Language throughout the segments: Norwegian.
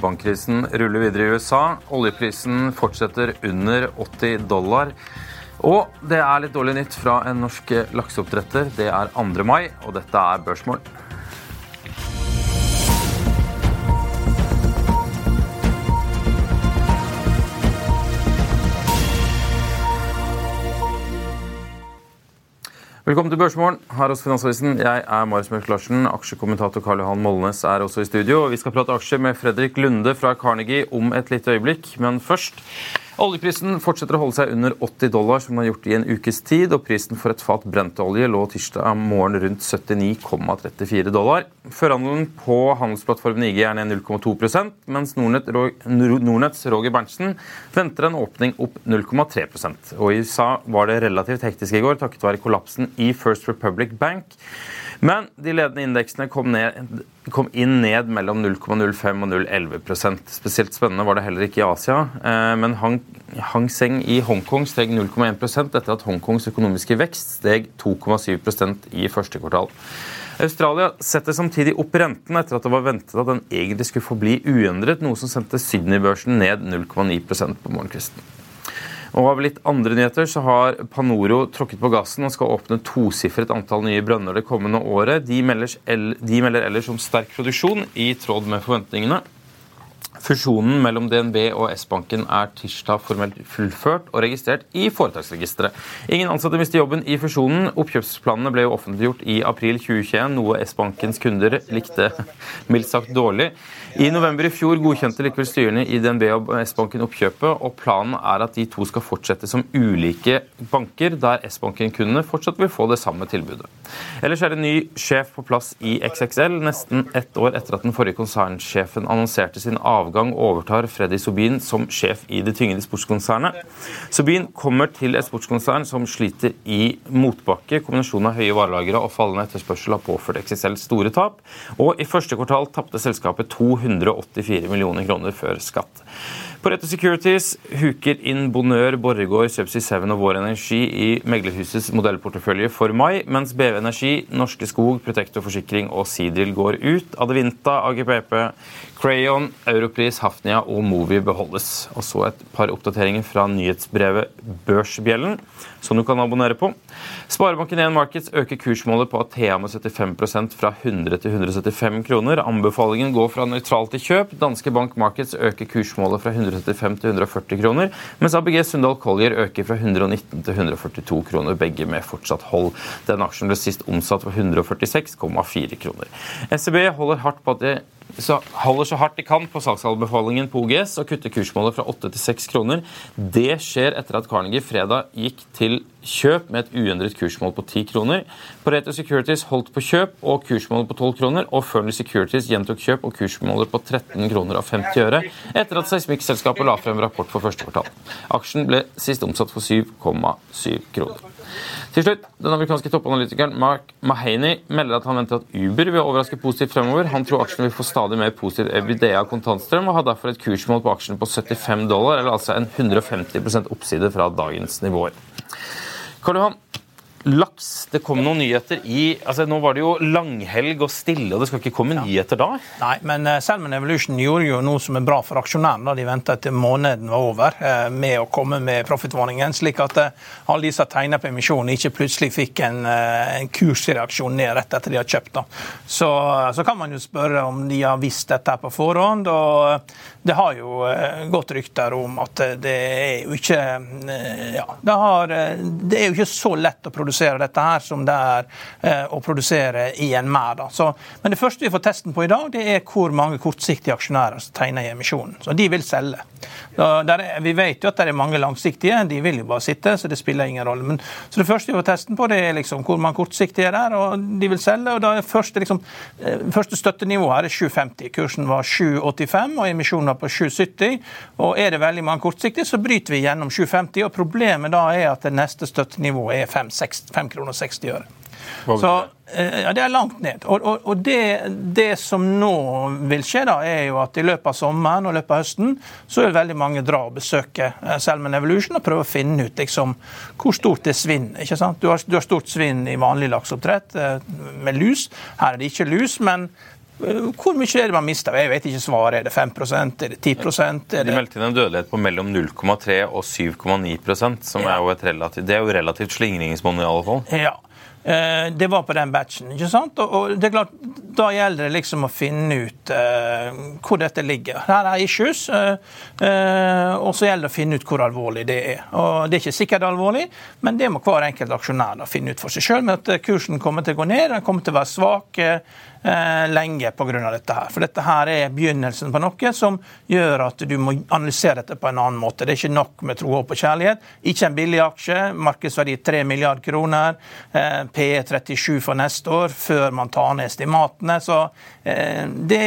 Bankkrisen ruller videre i USA. Oljeprisen fortsetter under 80 dollar. Og det er litt dårlig nytt fra en norsk lakseoppdretter. Det er 2. mai, og dette er Børsmål. Velkommen til Børsmorgen her hos Finansavisen. Jeg er Marius Mørk Larsen. Aksjekommentator Karl Johan Molnes er også i studio. Vi skal prate aksjer med Fredrik Lunde fra Carnegie om et lite øyeblikk. Men først Oljeprisen fortsetter å holde seg under 80 dollar, som den har gjort i en ukes tid. og Prisen for et fat brentolje lå tirsdag morgen rundt 79,34 dollar. Førhandelen på handelsplattformen IG er ned 0,2% mens Nordnetts Roger Berntsen venter en åpning opp 0,3% Og I USA var det relativt hektisk i går takket være kollapsen i First Republic Bank. Men de ledende indeksene kom, ned, kom inn ned mellom 0,05 og 0,11% Spesielt spennende var det heller ikke i Asia. Eh, men Hang, Hang Seng i Hongkong steg 0,1% etter at Hongkongs økonomiske vekst steg 2,7% i første kvartal. Australia setter samtidig opp renten etter at det var ventet at den egentlig skulle forbli uendret, noe som sendte Sydney-børsen ned 0,9% på morgenkvisten. Og av litt andre nyheter så har Panoro tråkket på gassen og skal åpne tosifret antall nye brønner det kommende året. De de melder ellers om sterk produksjon i tråd med forventningene. Fusjonen mellom DNB og S-banken er tirsdag formelt fullført og registrert i foretaksregisteret. Ingen ansatte mister jobben i fusjonen. Oppkjøpsplanene ble jo offentliggjort i april 2021, noe S-bankens kunder likte mildt sagt dårlig. I november i fjor godkjente likevel styrene i DNB og S-banken oppkjøpet, og planen er at de to skal fortsette som ulike banker, der S-banken-kundene fortsatt vil få det samme tilbudet. Ellers er det ny sjef på plass i XXL. Nesten ett år etter at den forrige konsernsjefen annonserte sin avgang, overtar Freddy Sobin som sjef i det tyngede sportskonsernet. Sobin kommer til et sportskonsern som sliter i motbakke. Kombinasjonen av høye varelagre og fallende etterspørsel har påført XXL store tap, og i første kvartal tapte selskapet 200 184 millioner kroner før skatt. Pareto Securities huker inn Bonør, Borregaard, Subsea 7 og Vår Energi i meglerhusets modellportefølje for mai, mens BV Energi, Norske Skog, Protector Forsikring og Sidril går ut. Adevinta, AGPP, Crayon, Europris, Hafnia og Movi beholdes. Og så et par oppdateringer fra nyhetsbrevet Børsbjellen, som du kan abonnere på. Sparebanken1 Markets øker kursmålet på Athea med 75 fra 100 til 175 kroner. Anbefalingen går fra nøytral til kjøp. Danske Bank Markets øker kursmålet fra 175 til 140 kroner, mens ABG Sundal Collier øker fra 119 til 142 kroner, begge med fortsatt hold. Den aksjen ble sist omsatt for 146,4 kroner. SEB holder hardt på at det så holder så hardt de kan på salgsanbefalingen på OGS og kutter kursmålet fra 8 til 6 kroner. Det skjer etter at Carnegie fredag gikk til kjøp med et uendret kursmål på 10 kroner. Pareto Securities holdt på kjøp og kursmålet på 12 kroner, og Fearnley Securities gjentok kjøp og kursmålet på 13 kroner og 50 øre etter at seismikkselskapet la frem rapport for første kvartal. Aksjen ble sist omsatt for 7,7 kroner. Til slutt, Den amerikanske toppanalytikeren Mark Mahaney melder at han venter at Uber vil overraske positivt fremover. Han tror aksjen vil få stadig mer positiv EBITDA kontantstrøm, og har derfor et kursmål på aksjen på 75 dollar, eller altså en 150% oppside fra dagens nivåer. Karl Johan, laks. Det kom noen nyheter i altså Nå var det jo langhelg og stille, og det skal ikke komme ja. nyheter da? Nei, men uh, Salmon Evolution gjorde jo noe som er bra for aksjonæren. da De venta til måneden var over uh, med å komme med profittvarningen, slik at uh, alle de som tegna på emisjonen, ikke plutselig fikk en, en kursreaksjon ned rett etter de har kjøpt. da. Så, så, kan man jo spørre om de har visst dette på forhånd. og Det har jo gått rykter om at det er jo ikke ja, det, har, det er jo ikke så lett å produsere dette her som det er eh, å produsere i en mer. Så, men det første vi får testen på i dag, det er hvor mange kortsiktige aksjonærer som tegner i emisjonen. Så de vil selge. Er, vi vet jo at det er mange langsiktige, de vil jo bare sitte, så det spiller ingen rolle. Men, så det første vi får testen på, det er liksom hvor mange kortsiktige er der, og de vil selge. og da er første, liksom, eh, første støttenivå her er 7,50. Kursen var 7,85, og emisjonen var på 7,70. Og er det veldig mange kortsiktige, så bryter vi gjennom 7,50. og Problemet da er at det neste støttenivået er 5,60. kroner 60 øre. Så eh, ja, Det er langt ned. Og, og, og det, det, som nå vil skje, da, er jo at i løpet av sommeren og løpet av høsten så vil veldig mange dra og besøke eh, Selman Evolution og prøve å finne ut liksom, hvor stort det er svinn. ikke sant? Du har, du har stort svinn i vanlig lakseoppdrett eh, med lus. Her er det ikke lus, men hvor mye er det man mister? Jeg vet ikke svaret. Er det 5 Er det 10 er det... De meldte inn en dødelighet på mellom 0,3 og 7,9% som ja. er jo et relativt, det er jo relativt slingringsmonn i alle fall. Ja. Eh, det var på den batchen. ikke sant? Og det er klart, Da gjelder det liksom å finne ut uh, hvor dette ligger. Her er issues, uh, uh, og så gjelder det å finne ut hvor alvorlig det er. Og Det er ikke sikkert alvorlig, men det må hver enkelt aksjonær da finne ut for seg sjøl. Kursen kommer til å gå ned, den kommer til å være svak eh, lenge pga. dette. her. For dette her er begynnelsen på noe som gjør at du må analysere dette på en annen måte. Det er ikke nok med tro, og kjærlighet. Ikke en billig aksje. Markedsverdi 3 milliard kroner. Eh, PE 37 for neste år, før man tar ned estimatene. Så eh, det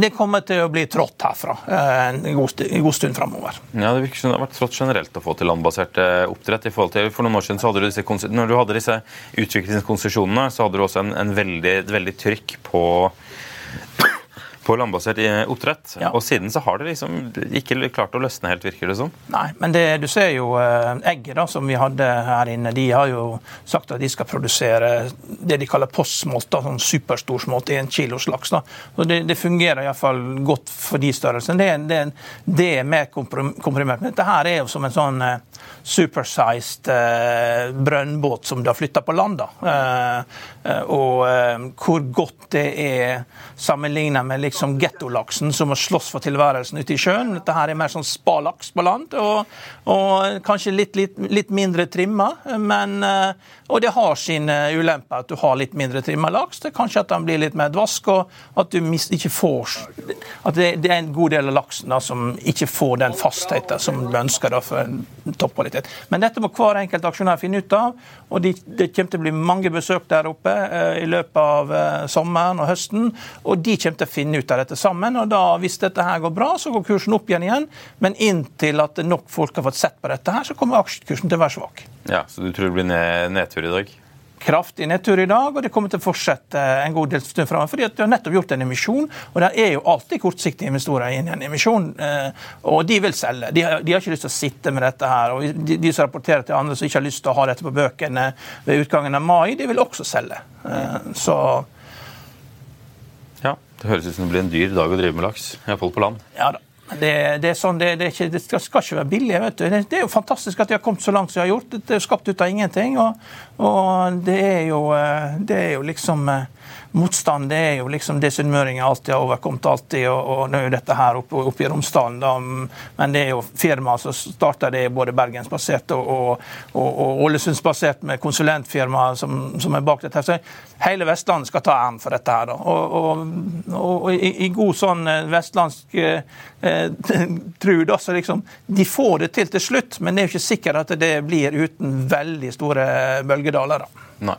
det kommer til å bli trått herfra eh, en god, stund framover. Ja, det virker som det har vært trått generelt å få til landbasert eh, oppdrett. i til, For noen år siden så hadde du disse, når du hadde disse utviklingskonsesjonene, så hadde du også en, en veldig, veldig trykk på på landbasert oppdrett. Ja. Og siden så har det liksom ikke klart å løsne helt, virker det som. Nei, men det, du ser jo eh, egget da, som vi hadde her inne. De har jo sagt at de skal produsere det de kaller postsmolt, sånn superstorsmolt i en kilos laks. da. Så Det, det fungerer iallfall godt for de størrelsene. Det, det, det, er mer komprimert. Men dette her er jo som en sånn eh, supersized eh, brønnbåt som de har flytta på land. da. eh, og eh, hvor godt det er sammenligna med liksom gettolaksen som må slåss for tilværelsen ute i sjøen. Dette her er mer sånn spalaks på land, og, og kanskje litt, litt, litt, mindre trimma. Men, eh, og det har sine ulemper at du har litt mindre trimma laks. Det er kanskje at den blir litt mer dvask, og at du ikke får At det, det er en god del av laksen da, som ikke får den fastheten som du ønsker da, for en toppkvalitet. Men dette må hver enkelt aksjonær finne ut av. og Det de kommer til å bli mange besøk der oppe eh, i løpet av eh, sommeren og høsten. Og de kommer til å finne ut av dette sammen. og da, Hvis dette her går bra, så går kursen opp igjen igjen. Men inntil at nok folk har fått sett på dette, her, så kommer aksjekursen til å være svak. Ja, Så du tror det blir nedtur i dag? kraftig nedtur i dag, og det kommer til å fortsette en god del stund framover. Fordi at du har nettopp gjort en emisjon, og det er jo alltid kortsiktige investorer i en emisjon. Eh, og de vil selge. De har, de har, ikke lyst til å sitte med dette her. Og de, de, som rapporterer til andre som ikke har lyst til å ha dette på bøkene ved utgangen av mai, de vil også selge. Eh, så det høres ut som det blir en dyr dag å drive med laks, iallfall på land. Ja da. Det, det, sånn, det, ikke, det, skal ikke være billig. vet du. Det, er jo fantastisk at de har kommet så langt som de har gjort. Det er skapt ut av ingenting. Og, og det, er jo, eh, det er jo liksom eh, motstand det er jo liksom det sunnmøringer alltid har overkommet. alltid, og, og nå er dette her oppe, oppe i Romsdalen, da, men det er jo firma som starter det både bergensbasert og, og, og ålesundsbasert med konsulentfirma som, som, er bak dette. Så hele Vestlandet skal ta æren for dette her. da, Og, i, i, god sånn eh, vestlandsk eh, tru, da, så liksom De får det til til slutt, men det er jo ikke sikkert at det blir uten veldig store bølgedaler. da. Nei.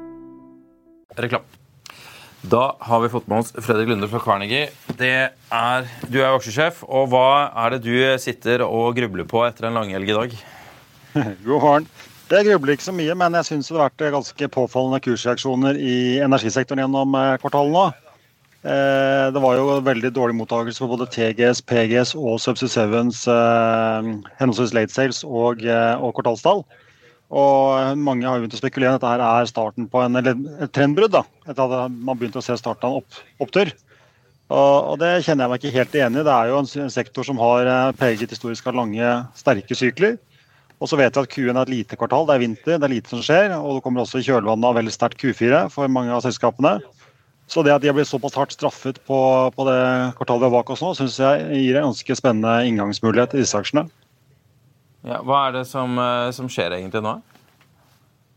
Reklam. Da har vi fått med oss Fredrik Lunde fra Carnegie. Er, du er jo aksjesjef, og hva er det du sitter og grubler på etter en langhelg i dag? God morgen. Jeg grubler ikke så mye, men jeg syns det har vært ganske påfallende kursreaksjoner i energisektoren gjennom eh, kvartalet nå. Eh, det var jo veldig dårlig mottakelse på både TGS, PGS og Subsea Sevens eh, henholdsvis late sales og, og kvartalstall. Og mange har begynt å spekulere at dette er starten på en, et trendbrudd. da, Etter at man begynte å se starten av en opp, opptur. Og, og, Det kjenner jeg meg ikke helt enig i. Det er jo en, en sektor som har eh, preget historisk av lange, sterke sykler. Og så vet vi at Q1 er et lite kvartal. Det er vinter, det er lite som skjer. Og det kommer også i kjølvannet av veldig sterkt Q4 for mange av selskapene. Så det at de har blitt såpass hardt straffet på, på det kvartalet vi har bak oss nå, syns jeg gir en ganske spennende inngangsmulighet i disse aksjene. Ja, hva er det som, eh, som, skjer egentlig nå?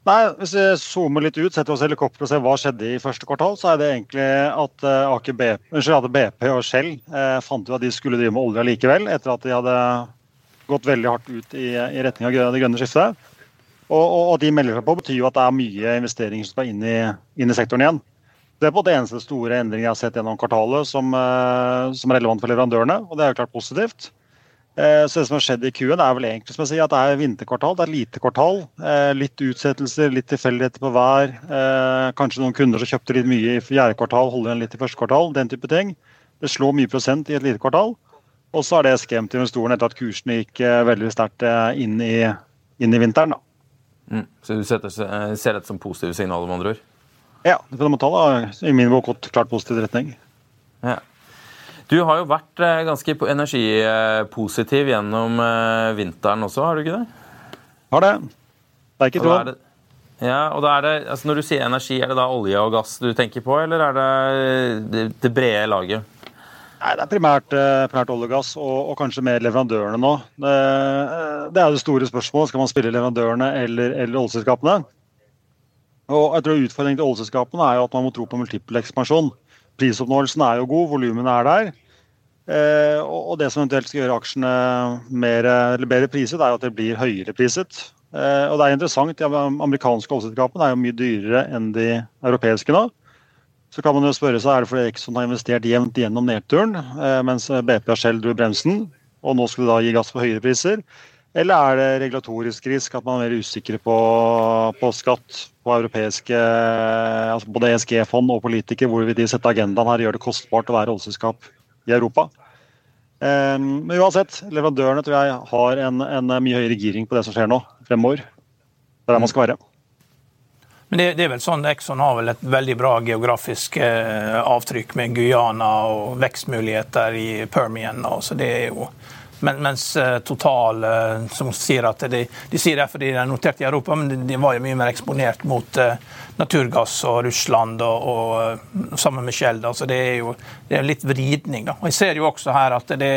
Nei, Hvis vi zoomer litt ut, setter oss helikopter og ser hva skjedde i første kvartal, så er det egentlig at Aker BP, og Shell eh, fant ut at de skulle drive med olje likevel, etter at de hadde gått veldig hardt ut i, i retning av det grønne skiftet. Og, og, de melder seg på, betyr jo at det er mye investeringer som skal inn i, inn i sektoren igjen. Det er på det eneste store endringen jeg har sett gjennom kvartalet som, uh, som er relevant for leverandørene, og det er jo klart positivt. Eh, så det som har skjedd i Q-en, er vel egentlig som jeg sier, at det er vinterkvartal, det er lite kvartal. Eh, litt utsettelser, litt tilfeldigheter på hver. Eh, kanskje noen kunder som kjøpte litt mye i fjerde kvartal, holder igjen litt i første kvartal. Den type ting. Det slår mye prosent i et lite kvartal. Og så er det skremt investorene etter at kursene gikk veldig sterkt inn i, inn i vinteren. Mm. Så du setter, ser dette som positive signaler, med andre ord? Ja, det fundamentale har i min bok klart positiv retning. Ja. Du har jo vært eh, ganske energipositiv gjennom eh, vinteren også, har du ikke det? Har det. Det er ikke tråd. Ja, og da er det, altså Når du sier energi, er det da olje og gass du tenker på, eller er det det, brede laget? Nei, Det er primært, eh, primært olje og gass, og, og, kanskje mer leverandørene nå. Det, det, er det store spørsmålet. Skal man spille leverandørene eller, eller oljeselskapene? Og jeg tror Utfordringen til oljeselskapene er jo at man må tro på multiple ekspansjon. Prisoppnåelsen er jo god, volumene er der. Eh, og det som eventuelt skal gjøre aksjene mer, bedre priset, er at det blir høyere priset. Eh, og det er interessant, De amerikanske oljeselskapene er jo mye dyrere enn de europeiske nå. Så kan man jo spørre seg, Er det fordi Exxon har investert jevnt gjennom nedturen, eh, mens BP selv dro bremsen, og nå skulle de da gi gass på høyere priser? Eller er det regulatorisk risk, at man er mer usikker på, på skatt på europeiske altså både ESG-fond og politikere, hvor vil de sette agendaen her og gjøre det kostbart å være oljeselskap i Europa? Um, men uansett, leverandørene tror jeg har en, en, mye høyere giring på det som skjer nå fremover. Det er der man skal være. Men det, det, er vel sånn Exxon har vel et veldig bra geografisk eh, avtrykk med Guyana og vekstmuligheter i Permian. Så det er jo men, mens uh, Total, uh, som sier at de, de sier det fordi de er notert i Europa, men de, var jo mye mer eksponert mot uh, naturgass og Russland og, og sammen med Shell. Så det er jo det er litt vridning. Da. Og Jeg ser jo også her at det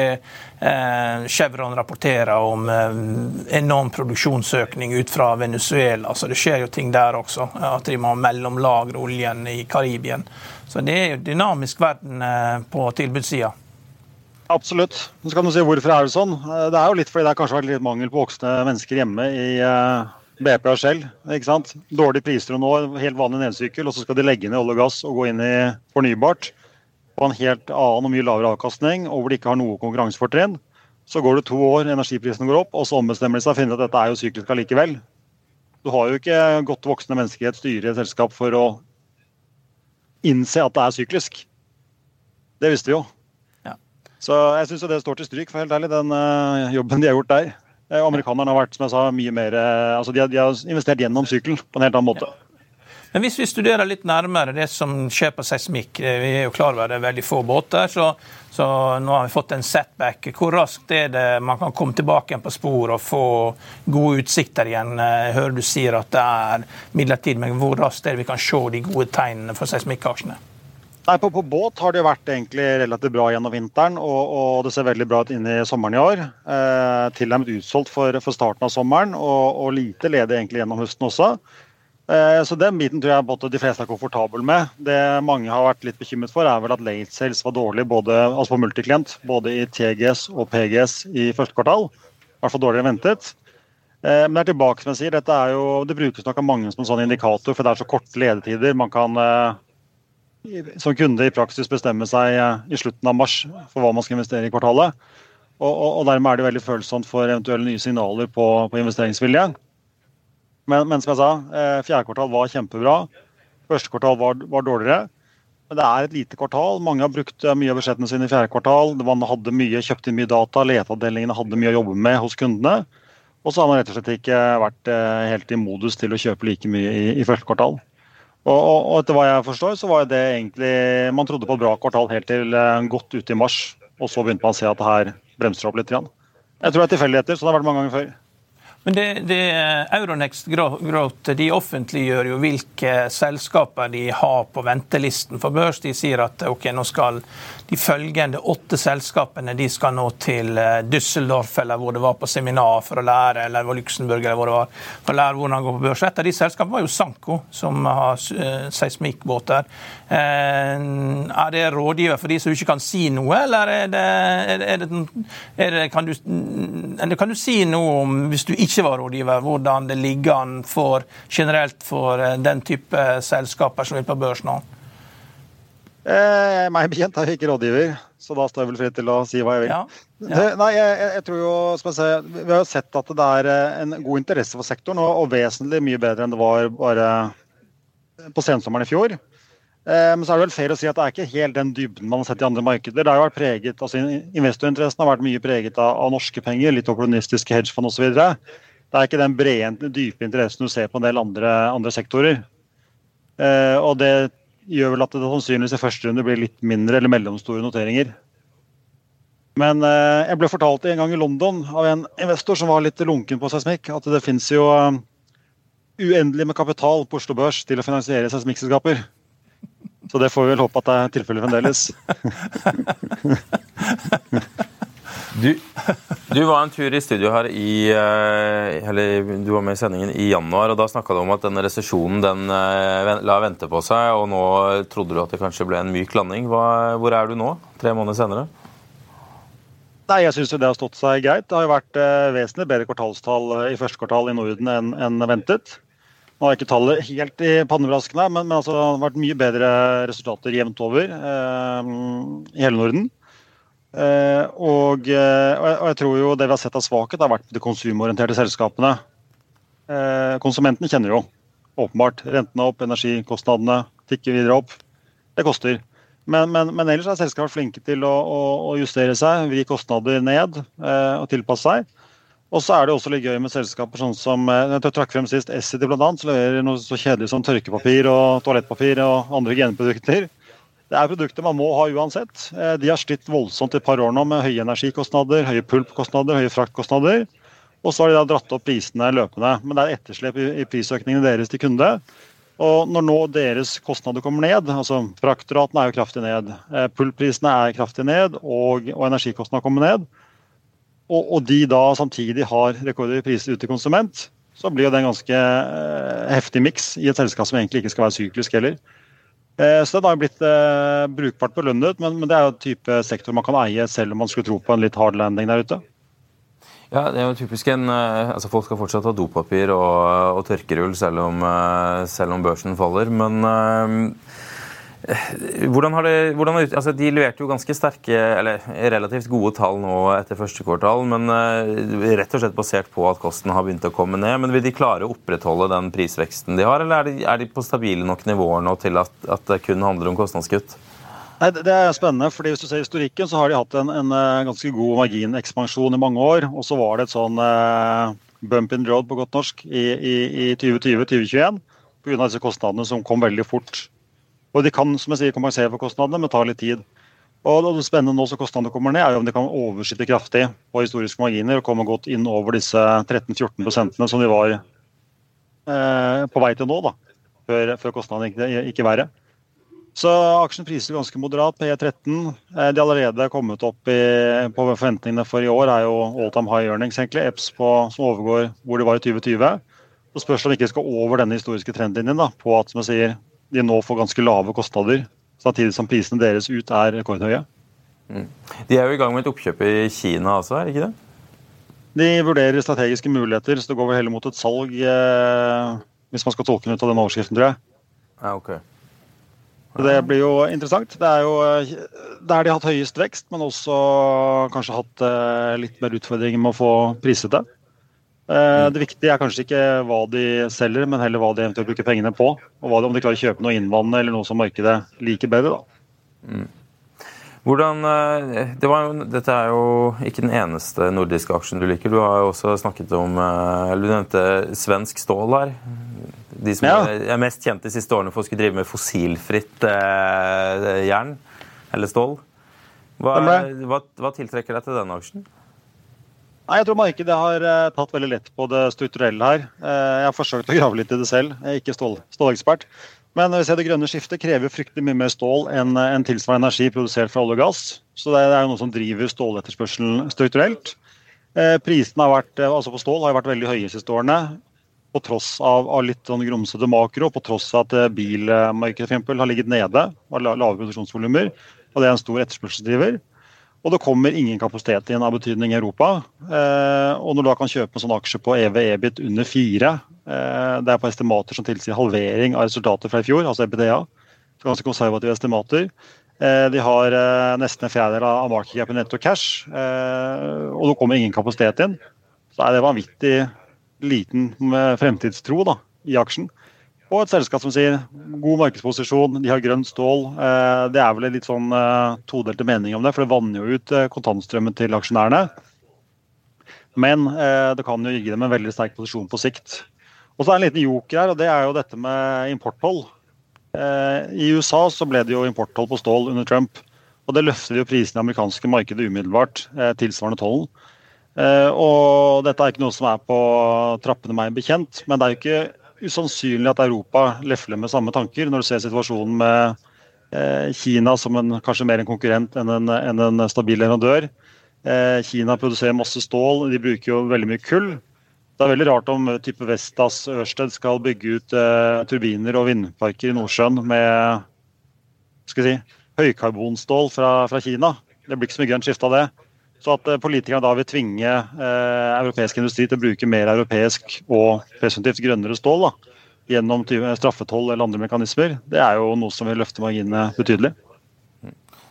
Chevron rapporterer om enorm produksjonsøkning ut fra Venezuela. Så det skjer jo ting der også. At de må mellomlagre oljen i Karibien. Så det er jo dynamisk verden på tilbudssida. Absolutt. Så kan du si Hvorfor er det sånn? Eh, det er jo litt fordi det har kanskje vært litt mangel på voksne mennesker hjemme i eh, BP og Shell. ikke sant? Dårlige priser å nå, helt vanlig nedsykkel, og så skal de legge ned olje og gass og gå inn i fornybart på en helt annen og mye lavere avkastning, og hvor de ikke har noe konkurransefortrinn. Så går det to år, energiprisene går opp, og så ombestemmer de seg og finner at dette er jo syklisk allikevel. Du har jo ikke godt voksne mennesker i et styre i et selskap for å innse at det er syklisk. Det visste vi jo. Ja. Så jeg syns det står til stryk, for helt ærlig, den uh, jobben de har gjort der. Uh, amerikanerne har vært som jeg sa, mye mer uh, altså de de har investert gjennom sykkelen på en helt annen måte. Men hvis vi studerer litt nærmere det som skjer på seismikk, vi er jo klar over det er veldig få båter, så, så nå har vi fått en setback. Hvor raskt er det man kan komme tilbake igjen på spor og få gode utsikter igjen? Jeg hører du sier at det er midlertidig, men hvor raskt er det vi kan se de gode tegnene for seismikkaksjene? Nei, på, på, båt har det vært egentlig relativt bra gjennom vinteren, og, og det ser veldig bra ut inn i sommeren i år. Eh, Tilnærmet utsolgt for, for, starten av sommeren, og, og lite ledig egentlig gjennom høsten også. Eh, så Den biten tror jeg de fleste er komfortable med. Det mange har vært litt bekymret for, er vel at late sales var dårlig både, altså på multiklient, både i TGS og PGS i første kvartal. I hvert fall dårligere enn ventet. Eh, men det er tilbake som jeg sier, dette er jo, det brukes nok av mange som en sånn indikator, for det er så korte ledetider. Man kan eh, som kunde i praksis bestemme seg i slutten av mars for hva man skal investere i kvartalet. Og, og, og dermed er det veldig følsomt for eventuelle nye signaler på, på investeringsvilje. Men, men, som jeg sa, eh, fjerde kvartal var kjempebra. Første kvartal var, var, dårligere. Men det er et lite kvartal. Mange har brukt eh, mye av budsjettene sine i fjerde kvartal. Man hadde mye, kjøpte inn mye data, leteavdelingene hadde mye å jobbe med hos kundene. Og så har man rett og slett ikke vært eh, helt i modus til å kjøpe like mye i, i første kvartal. Og, og, og, etter hva jeg forstår, så var det egentlig Man trodde på et bra kvartal helt til godt ute i mars, og så begynte man å se at det her bremser opp litt. Igjen. Jeg tror det er tilfeldigheter, sånn har det vært mange ganger før. Men det, det, Euronext Growth de offentliggjør jo hvilke selskaper de har på ventelisten for børs. De sier at ok, nå skal de følgende åtte selskapene de skal nå til eh, Düsseldorf eller hvor det var på seminar for å lære, eller det Luxembourg eller hvor det var, for å lære hvordan det går på børs. Et av de selskapene var jo Sanko, som har uh, seismikkbåter. Uh, er det rådgiver for de som ikke kan si noe, eller er det, er det, er det, kan, du, kan du si noe om, hvis du ikke var rådgiver, hvordan det ligger an for, generelt for den type selskaper som er på børs nå? Eh, meg bekjent er jeg ikke rådgiver, så da står jeg vel fritt til å si hva jeg vil. Ja, ja. Det, nei, jeg, jeg, tror jo, skal jeg si, Vi har jo sett at det er eh, en god interesse for sektoren, og, og vesentlig mye bedre enn det var bare på sensommeren i fjor. Eh, men så er det vel fair å si at det er ikke helt den dybden man har sett i andre markeder. Det har jo vært preget, altså Investorinteressen har vært mye preget av, av norske penger, litt opportunistiske hedgefond osv. Det er ikke den brede, dype interessen du ser på en del andre, andre sektorer. Eh, og det gjør vel at det sannsynligvis i første runde blir litt mindre eller mellomstore noteringer. Men eh, jeg ble fortalt en gang i London av en investor som var litt lunken på seismikk, at det fins jo uh, uendelig med kapital på Oslo Børs til å finansiere seismikkselskaper. Så det får vi vel håpe at det er tilfellet fremdeles. Du, du, var en tur i studio her i eh, eller du var med i sendingen i januar. og Da snakka du om at denne resesjonen den eh, la vente på seg, og nå trodde du at det kanskje ble en myk landing. Hva, hvor er du nå, tre måneder senere? Nei, Jeg syns det har stått seg greit. Det har jo vært eh, vesentlig bedre kvartalstall i første kvartal i Norden enn, enn ventet. Nå er ikke tallet helt i pannebraskene, men, men altså, det har vært mye bedre resultater jevnt over eh, i hele Norden. Eh, og, eh, og, jeg tror jo det vi har sett av svakhet, har vært de konsumorienterte selskapene. Eh, konsumentene kjenner jo åpenbart rentene opp, energikostnadene tikker videre opp. Det koster. Men, men, men ellers er selskapet flinke til å, å, å, justere seg, vri kostnader ned og tilpasse seg. Og så er det også litt gøy med selskaper sånn som jeg trakk frem sist Essity bl.a. som leverer noe så kjedelig som tørkepapir og toalettpapir og andre hygieneprodukter. Det er produkter man må ha uansett. Eh, de har slitt voldsomt i et par år nå med høye energikostnader, høye pulpkostnader, høye fraktkostnader. Og så har de da dratt opp prisene løpende. Men det er etterslep i prisøkningene deres til kunde. Og når nå deres kostnader kommer ned, altså fraktratene er jo kraftig ned, eh, pulpprisene er kraftig ned, og, og energikostnadene kommer ned, og, og, de da samtidig har rekordhøye priser ut til konsument, så blir jo det en ganske eh, heftig miks i et selskap som egentlig ikke skal være syklisk heller. Eh, så den har blitt eh, brukbart belønnet, men, det er jo en type sektor man kan eie selv om man skulle tro på en litt hard landing der ute. Ja, det er jo typisk en, eh, altså Folk skal fortsatt ha dopapir og, og tørkerull selv om, selv om, børsen faller. Men hvordan har det, hvordan, altså De leverte jo ganske sterke, eller relativt gode tall nå etter første kvartal, men uh, rett og slett basert på at kosten har begynt å komme ned. Men Vil de klare å opprettholde den prisveksten de har, eller er de, er de på stabile nok nivåer nå til at, at, det kun handler om kostnadskutt? Nei, Det er spennende, fordi hvis du ser historikken, så har de hatt en, en eh, ganske god marginekspansjon i mange år. Og så var det et sånn eh, bump in road på godt norsk i, i, i 2020-2021 pga. disse kostnadene som kom veldig fort. Og de kan som jeg sier, kompensere for kostnadene, men tar litt tid. Og Det spennende nå som kostnadene kommer ned, er om de kan overskyte kraftig på historiske marginer og komme godt inn over disse 13-14% som de var eh, på vei til nå, da, før, før kostnadene gikk, gikk i. Så aksjen priser ganske moderat, PE13. Eh, de allerede kommet opp i, på forventningene for i år, er jo all time high earnings, egentlig. EPS på, som overgår hvor de var i 2020. Så spørs det om vi ikke skal over denne historiske trendlinjen da, på at som jeg sier, de nå får ganske lave kostnader, samtidig som prisene deres ut er rekordhøye. Mm. De er jo i gang med et oppkjøp i Kina også, er det ikke det? De vurderer strategiske muligheter, så det går vel heller mot et salg, eh, hvis man skal tolke den ut av den overskriften, tror jeg. Ja, ok. Det blir jo interessant. Det er jo der de har hatt høyest vekst, men også kanskje hatt eh, litt mer utfordringer med å få priset det. Eh, det viktige er kanskje ikke hva de selger, men heller hva de eventuelt bruker pengene på. Og om de klarer å kjøpe noe innvandrende eller noe som markedet liker bedre. da. Hvordan, eh, det jo, dette er jo ikke den eneste nordiske aksjen du liker. Du har jo også snakket om eh, Du nevnte svensk stål her. De som ja. er mest kjent de siste årene for å skulle drive med fossilfritt eh, jern eller stål. Hva, hva, hva tiltrekker deg til denne aksjen? Nei, Jeg tror markedet har uh, tatt veldig lett på det strukturelle her. Uh, jeg har forsøkt å grave litt i det selv. Jeg er ikke stål, stålekspert. Men vi ser det grønne skiftet krever fryktelig mye mer stål enn en tilsvarende energi produsert fra olje og gass. Så det er jo noe som driver ståletterspørselen strukturelt. Uh, prisene altså på stål har vært veldig høye de siste årene. På tross av litt sånn grumsete makro, på tross av at bilmarkedet har ligget nede, har lave produksjonsvolumer. Og det er en stor etterspørselsdriver. Og det kommer ingen kapasitet inn av betydning i Europa. Eh, og når du da kan kjøpe en sånn aksje på EV-EBIT under fire, eh, det er på estimater som tilsier halvering av resultatet fra i fjor, altså EBDA, ganske konservative estimater. Eh, de har nesten en fjerdedel av market cap i netto cash, og det kommer ingen kapasitet inn. Så er det vanvittig liten fremtidstro da, i aksjen. Og et selskap som sier god markedsposisjon, de har grønt stål. Eh, det er vel en litt sånn eh, todelte mening om det, for det vanner jo ut eh, kontantstrømmen til aksjonærene. Men det kan jo gi dem en veldig sterk posisjon på sikt. Og så er det en liten joker her, og det er jo dette med importtoll. I USA så ble det jo importtoll på stål under Trump. Og det løfter jo prisene i amerikanske markedet umiddelbart, tilsvarende tollen. Og dette er ikke noe som er på trappene meg bekjent, men det er jo ikke usannsynlig at Europa lefler med samme tanker, når du ser situasjonen med eh, Kina som en, kanskje mer en konkurrent enn en, enn en stabil leverandør. Eh, Kina produserer masse stål, de bruker jo veldig mye kull. Det er veldig rart om type Vestas Ørsted skal bygge ut eh, turbiner og vindparker i Nordsjøen med skal si, høykarbonstål fra, fra Kina. Det blir ikke så mye grønt skifte av det. Så at eh, politikerne da vil tvinge eh, europeisk industri til å bruke mer europeisk og presumptivt grønnere stål da, gjennom straffetoll eller andre mekanismer, det er jo noe som vil løfte marginene betydelig.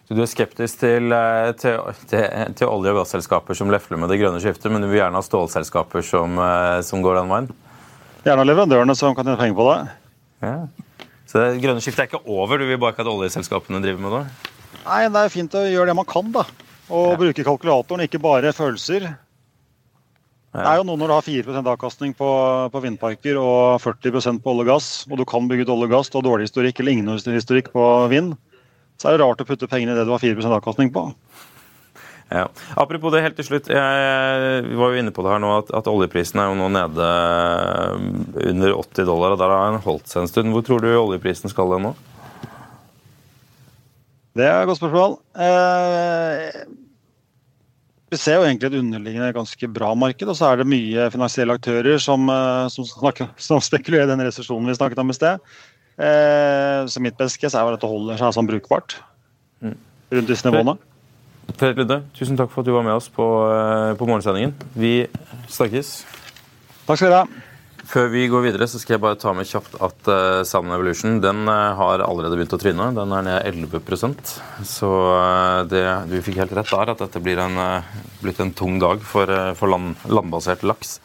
Så Du er skeptisk til, eh, til, til, til olje- og gasselskaper som lefler med det grønne skiftet, men du vil gjerne ha stålselskaper som, eh, som går den veien? Gjerne leverandørene som kan tjene penger på det. Ja. Så det grønne skiftet er ikke over, du vil bare ikke at oljeselskapene driver med det? Nei, det er fint å gjøre det man kan, da. Og ja. bruke kalkulatoren, ikke bare følelser. Det er jo noe når du har 4% avkastning på, på, vindparker og 40% på olje og gass, og du kan bygge ut olje og gass, du har dårlig historikk eller ingen historikk på vind, så er det rart å putte pengene i det du har 4% avkastning på. Ja. Apropos det helt til slutt. Jeg, vi var jo inne på det her nå at, at oljeprisen er jo nå nede under 80 dollar. og Der har den holdt seg en stund. Hvor tror du oljeprisen skal den nå? Det er et godt spørsmål. Eh, vi ser jo egentlig et underliggende ganske bra marked, og så er det mye finansielle aktører som, eh, som, snakker, som spekulerer i den resesjonen vi snakket om i sted. Eh, så mitt beste er at dette holder seg sånn brukbart rundt disse nivåene. Per Ludde, tusen takk for at du var med oss på, eh, på morgensendingen. Vi snakkes. Takk skal dere ha. Før vi går videre, så skal jeg bare ta med kjapt at uh, Salmon Evolution den uh, har allerede begynt å tryne. Den er ned 11% Så uh, det, du fikk helt rett der, at dette blir en, blitt en tung dag for, for land, landbasert laks.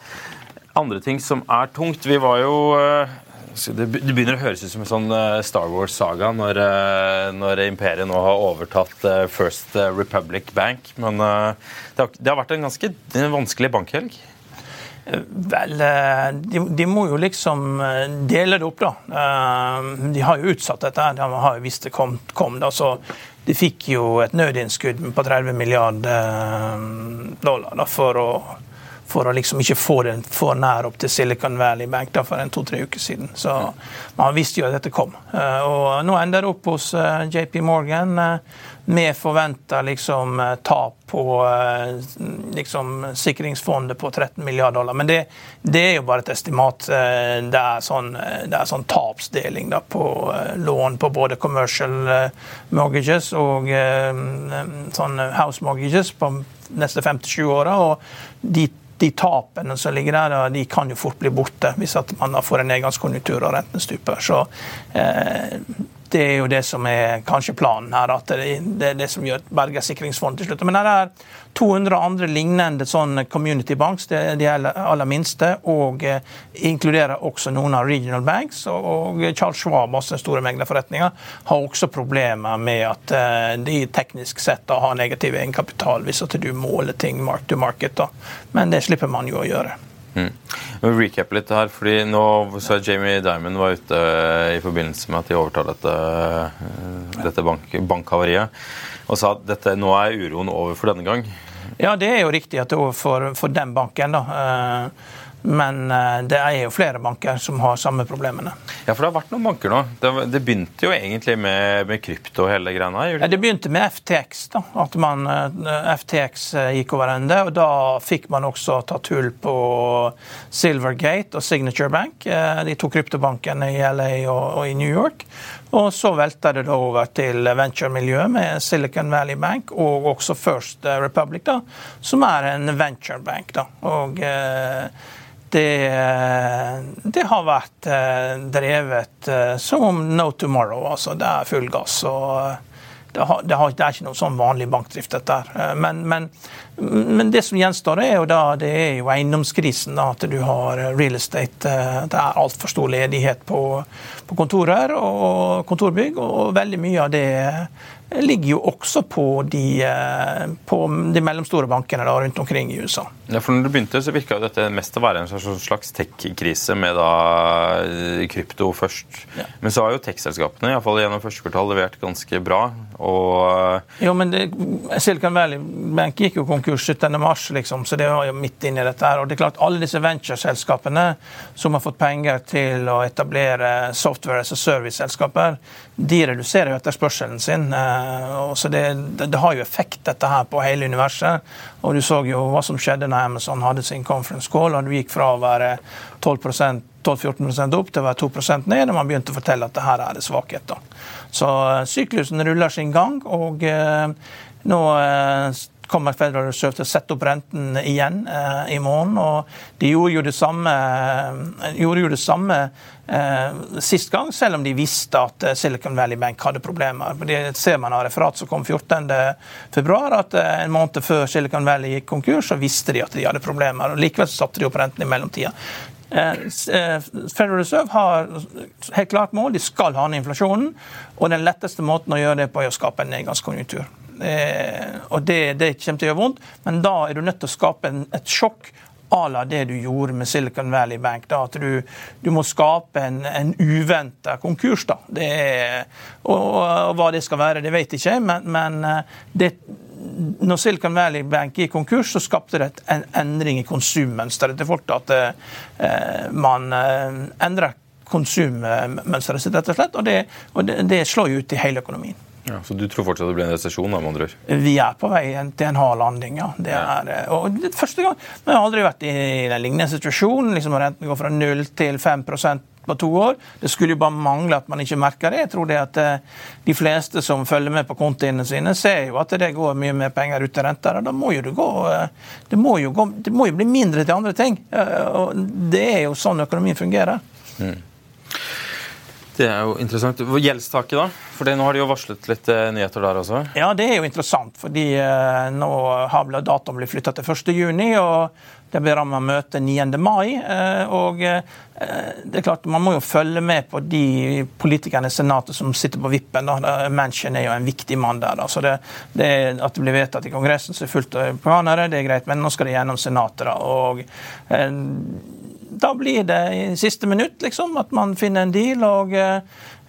Andre ting som er tungt Vi var jo det begynner å høres ut som en sånn Star Wars-saga når, når, imperiet nå har overtatt First Republic Bank. Men det har, det har vært en ganske vanskelig bankhelg. Vel, eh, de, de, må jo liksom eh, dele det opp, da. Eh, de har jo utsatt dette. De har jo visst det kom. kom da, så De fikk jo et nødinnskudd på 30 milliarder dollar da, for å for å liksom ikke få den for nær opp til Silicon Valley Bank da, for en to-tre uker siden. Så man visste jo at dette kom. Og nå ender det opp hos JP Morgan med forventa liksom, tap på eh, liksom, sikringsfondet på 13 milliarder dollar. Men det, det, er jo bare et estimat. Eh, det er sånn, eh, det er sånn tapsdeling da, på lån på både commercial mortgages og sånn house mortgages på neste 57 åra. Og de tapene som ligger der, de kan jo fort bli borte hvis man får en nedgangskonjunktur og rentene stuper. Så eh, det er jo det som er kanskje planen her. At det, er det som gjør Berger sikringsfond til slutt. Men det er 200 andre lignende sånn community banks, det er de aller minste, og eh, inkluderer også noen av regional banks. Og Charles Schwab, også den store meglerforretninga, har også problemer med at eh, de teknisk sett har negativ egenkapital hvis at du måler ting mark to market. Da. Men det slipper man jo å gjøre. Mm. Recap litt her, fordi nå så Jamie Diamond var ute eh, i forbindelse med at de overtar dette, eh, dette bank, bankhavariet, og sa at dette, nå er uroen over for denne gang. Ja, det er jo riktig at det er over for, for den banken. da. Men eh, det er jo flere banker som har samme problemene. Ja, for det har vært noen banker nå. Det, det begynte jo egentlig med, med krypto og hele greia. Ja, det begynte med FTX. da, At man, eh, FTX eh, gikk over ende. Og da fikk man også tatt hull på Silvergate og Signature Bank, de to kryptobankene i LA og, og i New York. Og så velta det da over til venturemiljøet med Silicon Valley Bank og også First Republic, da, som er en venturebank. da, og det, det, har vært eh, drevet eh, som no tomorrow. altså Det er full gass. og det, har, det, har, det er ikke noe sånn vanlig bankdrift, dette her. Men, men, men, det som gjenstår, er jo da, det er jo eiendomskrisen. da, At du har real estate. Eh, det er altfor stor ledighet på, på kontorer og kontorbygg. Og veldig mye av det ligger jo også på de, eh, på de mellomstore bankene da, rundt omkring i USA. Ja, for når det begynte, så virka dette mest å være en slags tech-krise med da eh, krypto først. Ja. Men så har jo tech-selskapene i fall gjennom første kvartal levert ganske bra. Og eh, jo, men det, Silicon Valley Bank gikk jo konkurs 17. mars, liksom, så det var jo midt inni dette. her. Og det er klart, Alle disse ventureselskapene som har fått penger til å etablere software a service-selskaper, de reduserer jo etterspørselen sin. Og så det, det, har jo effekt, dette her, på hele universet. Og du så jo hva som skjedde når Amazon hadde sin conference call, og du gikk fra å være 12% 12-14 opp til å være 2% ned, og man begynte å fortelle at det her er det svakheter. Så eh, syklusen ruller sin gang, og eh, nå eh, kommer Federal Reserve til å sette opp renten igjen eh, i morgen. og De gjorde jo det samme, eh, jo det samme eh, sist gang, selv om de visste at eh, Silicon Valley Bank hadde problemer. Det ser man av referat som kom 14.2, at eh, en måned før Silicon Valley gikk konkurs, så visste de at de hadde problemer. og Likevel satte de opp renten i mellomtida. Federal Reserve har helt klart mål, de skal ha ned inflasjonen. Og den letteste måten å gjøre det på er å skape en nedgangskonjunktur. Eh, og det, det, kommer til å gjøre vondt, men da er du nødt til å skape en, et sjokk à la det du gjorde med Silicon Valley Bank. Da, at du, du må skape en, en uventa konkurs. Da. Er, og, og, hva det skal være, det vet jeg ikke, men, men eh, det, når Silicon Valley Bank gikk konkurs, så skapte det en endring i konsummønsteret til folk. At eh, man endrer konsummønsteret sitt, rett og slett. Og det, og det, det slår jo ut i hele økonomien. Ja, så du tror fortsatt det blir en resesjon? Vi er på vei til en hard landing, ja. Det er. Eh, og det første gang, Vi har aldri vært i en lignende situasjon. liksom Renten går fra 0 til 5% på to år. Det skulle jo bare mangle at man ikke merker det. Jeg tror det at eh, de fleste som følger med på kontiene sine, ser jo at det går mye mer penger ut til renter. og Da må jo det gå eh, det må jo, gå, det må jo bli mindre til andre ting. Og det er jo sånn økonomien fungerer. Mm. Det er jo interessant. Gjeldstaket, da? For nå har de jo varslet litt eh, nyheter der også? Ja, det er jo interessant. fordi eh, nå har datoen blitt flytta til 1.6. Og det blir rammet møte 9. mai. Eh, og det er klart, Man må jo følge med på de politikerne i Senatet som sitter på vippen. da. Manchin er jo en viktig mann der. da. Så det, det At det blir vedtatt i Kongressen, så er fullt planere, det er greit. Men nå skal det gjennom Senatet. da, og da blir det i siste minutt liksom, at man finner en deal. og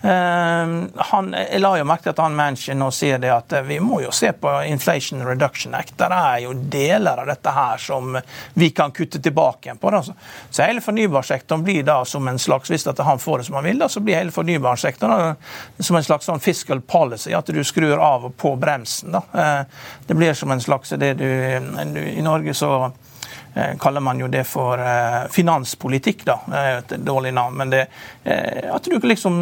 Uh, han, jeg la jo merke til at han Manchin nå sier det at vi må jo se på Inflation Reduction Act. Der er jo deler av dette her som vi kan kutte tilbake igjen på. Da. Så hele fornybarsektoren blir da som en slags Hvis at han får det som han vil, da, så blir hele fornybarsektoren som en slags sånn fiscal policy. At du skrur av og på bremsen. Da. Uh, det blir som en slags det du, du I Norge så Eh, kaller man jo det for eh, finanspolitikk, da. Det er et dårlig navn. men det, eh, at du liksom,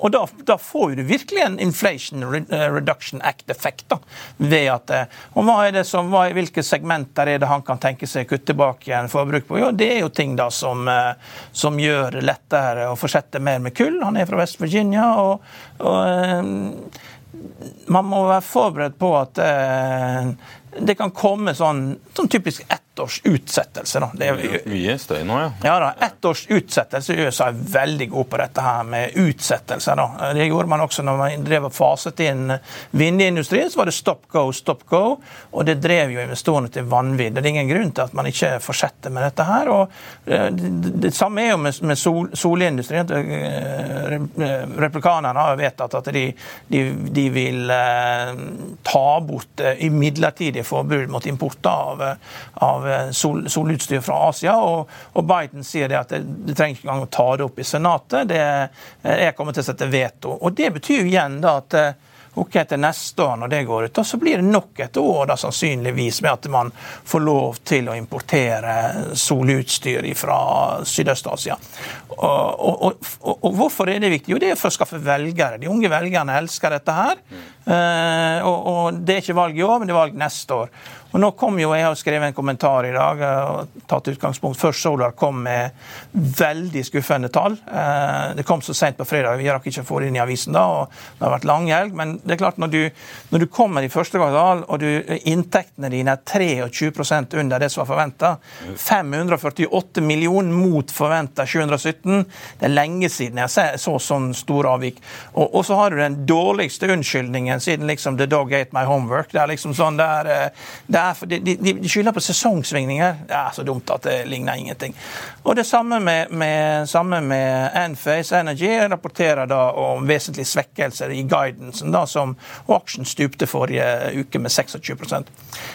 Og da, da får du virkelig en Inflation Reduction Act-effekt. da, ved at, og hva er det som, hva, Hvilke segmenter er det han kan tenke seg å kutte tilbake igjen forbruk på? Jo, Det er jo ting da som, som gjør det lettere å fortsette mer med kull. Han er fra West Virginia. og, og man må være forberedt på at det kan komme sånn, sånn typisk ett års utsettelse. Da. Det er, mye støy nå, ja. Ja da, Ett års utsettelse. USA er veldig god på dette her med utsettelser. Da. Det gjorde man også når man drev og faset inn vindindustrien. Så var det stop go, stop go. Og det drev jo investorene til vanvidd. Det er ingen grunn til at man ikke fortsetter med dette her. og eh, Det, det samme er jo med, med sol, solindustrien. Eh, replikanerne har jo vedtatt at de, de, de vil eh, ta bort i midlertidig forbud mot import av, av eh, sol, solutstyr fra Asia. Og, og, Biden sier det at det trenger ikke engang å ta det opp i Senatet. Det, eh, jeg kommer til å sette veto. Og Det betyr jo igjen da at eh, ok, til neste år når det går ut, så blir det nok et år da sannsynligvis med at man får lov til å importere solutstyr fra Sydøst-Asia. Og, og, og, og, hvorfor er det viktig? Jo, det er for å skaffe velgere. De unge velgerne elsker dette her. Uh, og, det er ikke valg i år, men det er valg neste år. Og nå kom jo, Jeg har skrevet en kommentar i dag eh, og tatt utgangspunkt Først Solar kom med veldig skuffende tall. Eh, det kom så sent på fredag, vi rakk ikke å få det inn i avisen da. og Det har vært langhelg. Men det er klart når du, når du kommer i første kvartal og du, inntektene dine er 23% under det som var forventa, 548 millioner mot forventa 717, det er lenge siden jeg så sånn store avvik. Og, og, så har du den dårligste unnskyldningen siden liksom The Dog Ate My Homework. Det er liksom sånn der, der er, de, de, de, skylder på sesongsvingninger. Det er så dumt at det ligner ingenting. Og Det samme med, med, med Enphase Energy rapporterer da om vesentlige svekkelser i guidansen, da, som auction stupte forrige uke med 26%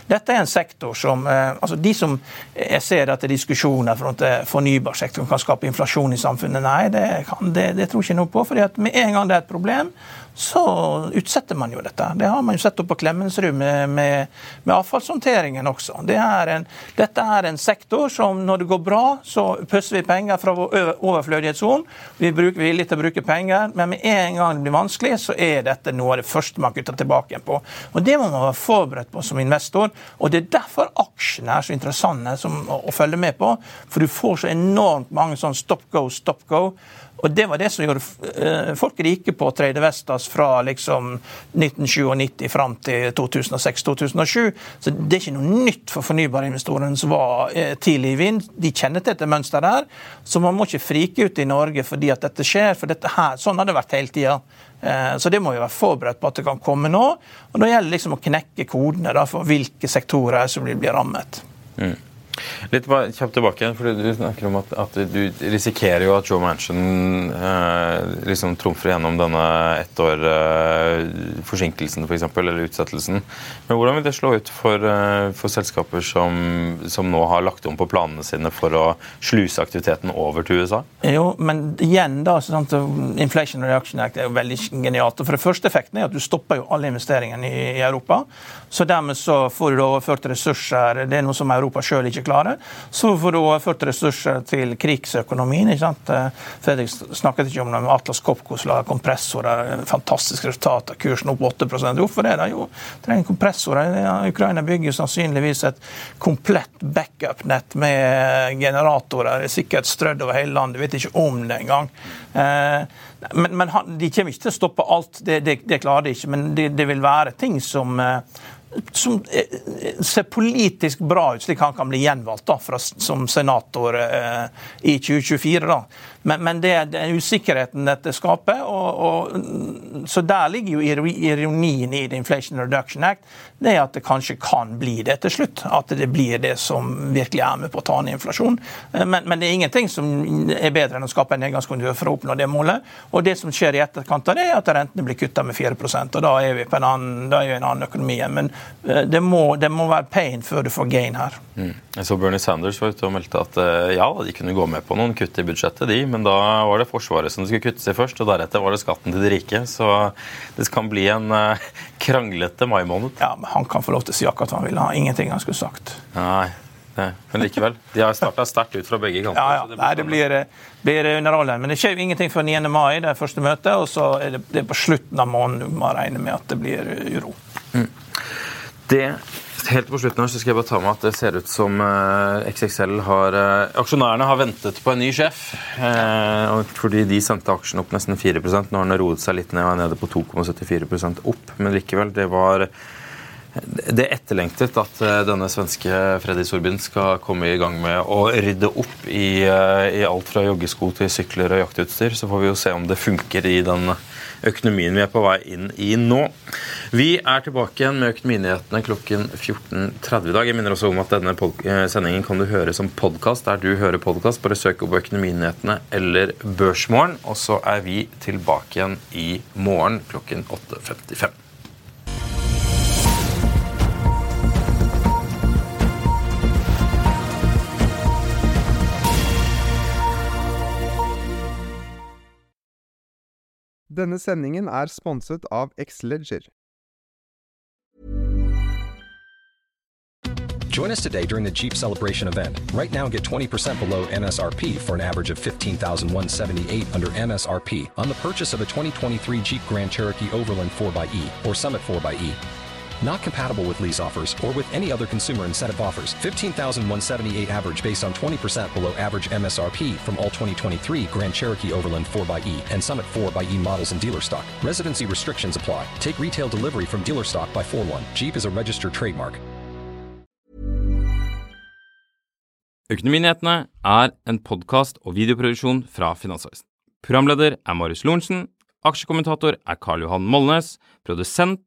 Dette er en sektor som eh, altså De som jeg ser at det er diskusjoner for at fornybarsektoren kan skape inflasjon i samfunnet, nei, det, kan, det, det tror jeg ikke noe på. fordi at med en gang det er et problem, så utsetter man jo dette. Det har man jo sett opp på Klemensrud med, med, med, avfallshåndteringen også. Det er en, dette er en sektor som når det går bra, så pøsser vi penger fra vår overflødighetssone. Vi er villige til å bruke penger, men med en gang det blir vanskelig, så er dette noe av det første man kutter tilbake på. Og Det må man være forberedt på som investor. og Det er derfor aksjene er så interessante som, å, å følge med på. For du får så enormt mange sånn stop go, stop go. Og Det var det som gjorde eh, folk rike på trade Vestas fra liksom 1997 fram til 2006-2007. Så Det er ikke noe nytt for fornybarinvestorene som var eh, tidlig i vind. De kjenner til dette mønsteret der. Så man må ikke frike ut i Norge fordi at dette skjer. for dette her, Sånn har det vært hele tida. Eh, så det må vi være forberedt på at det kan komme nå. Og Da gjelder det liksom å knekke kodene da, for hvilke sektorer som blir rammet. Mm. Litt bare kjapt tilbake, for Du snakker om at, at du risikerer jo at Joe Manchin eh, liksom trumfer gjennom denne ett år eh, eksempel, eller utsettelsen. Men Hvordan vil det slå ut for, eh, for selskaper som, som, nå har lagt om på planene sine for å sluse aktiviteten over til USA? Jo, men igjen da, sånn Inflation Reaction Act er jo veldig genialt. og for det første effekten er at Du stopper jo alle investeringene i, i Europa. så Dermed så får du overført ressurser. Det er noe som Europa sjøl ikke klare. Så får du overført ressurser til krigsøkonomien. ikke sant? Fredrik snakket ikke om det med Atlas Copco som lager kompressorer. Fantastisk resultat. Kursen opp 8 Hvorfor er det? Jo, trenger kompressorer. Ukraina bygger sannsynligvis et komplett backup-nett med generatorer Det er sikkert strødd over hele landet. Vet ikke om det engang. Men, men de kommer ikke til å stoppe alt, det, det, det klarer de ikke. Men det, det vil være ting som som ser politisk bra ut, slik han kan bli gjenvalgt da, fra, som senator eh, i 2024. da. Men, men det, er er usikkerheten dette skaper. Og, og, så der ligger jo ironien i det Inflation Reduction Act. Det er at det kanskje kan bli det til slutt. At det blir det som virkelig er med på å ta ned inflasjon. Eh, men, men, det er ingenting som er bedre enn å skape en nedgangskonjunktur for å oppnå det målet. Og det som skjer i etterkant av det, er at rentene blir kutta med 4% og da er vi på en annen, da er vi en annen økonomi. Men eh, det må, det må, være pain før du får gain her. Mm. Jeg så Bernie Sanders var ute og meldte at eh, ja, de kunne gå med på noen kutt i budsjettet, de. men men da var det Forsvaret som skulle kuttes i først, og deretter var det skatten til de rike. Så det kan bli en uh, kranglete mai måned. Ja, men han kan få lov til å si akkurat hva han vil. Han har ingenting han skulle sagt. Nei, det. men likevel. De har starta sterkt ut fra begge kanter. Ja, ja. Det, Nei, det blir, blir underholdende. Men det skjer jo ingenting før 9. mai, det er første møte, og så er det, det er på slutten av måneden du må regne med at det blir uro. Mm. Det Helt på slutten her så skal jeg bare ta med at det ser ut som uh, XXL har uh, Aksjonærene har ventet på en ny sjef. Uh, fordi de sendte aksjen opp nesten 4 Nå har den roet seg litt ned og er nede på 2,74% opp. Men likevel, det var det er etterlengtet at denne svenske Freddy Sorbin skal komme i gang med å rydde opp i, i alt fra joggesko til sykler og jaktutstyr. Så får vi jo se om det funker i den økonomien vi er på vei inn i nå. Vi er tilbake igjen med Økonominyhetene klokken 14.30 i dag. Jeg minner også om at denne eh, sendingen kan du høre som podkast der du hører podkast. Bare søk opp Økonominyhetene eller Børsmorgen. Og så er vi tilbake igjen i morgen klokken 8.55. Denne sendingen er sponset av. Join us today during the Jeep Celebration event. Right now, get 20% below MSRP for an average of 15178 under MSRP on the purchase of a 2023 Jeep Grand Cherokee Overland 4xE or Summit 4xE. Not compatible with lease offers or with any other consumer incentive offers. 15,178 average based on 20% below average MSRP from all 2023 Grand Cherokee Overland 4xE and Summit 4xE models in dealer stock. Residency restrictions apply. Take retail delivery from dealer stock by 4-1. Jeep is a registered trademark. Økonominyhetene er en podkast og videoproduksjon fra Finansavisen. Programleder er Marius Lorentzen. Aksjekommentator er Karl Johan Molnes. Produsent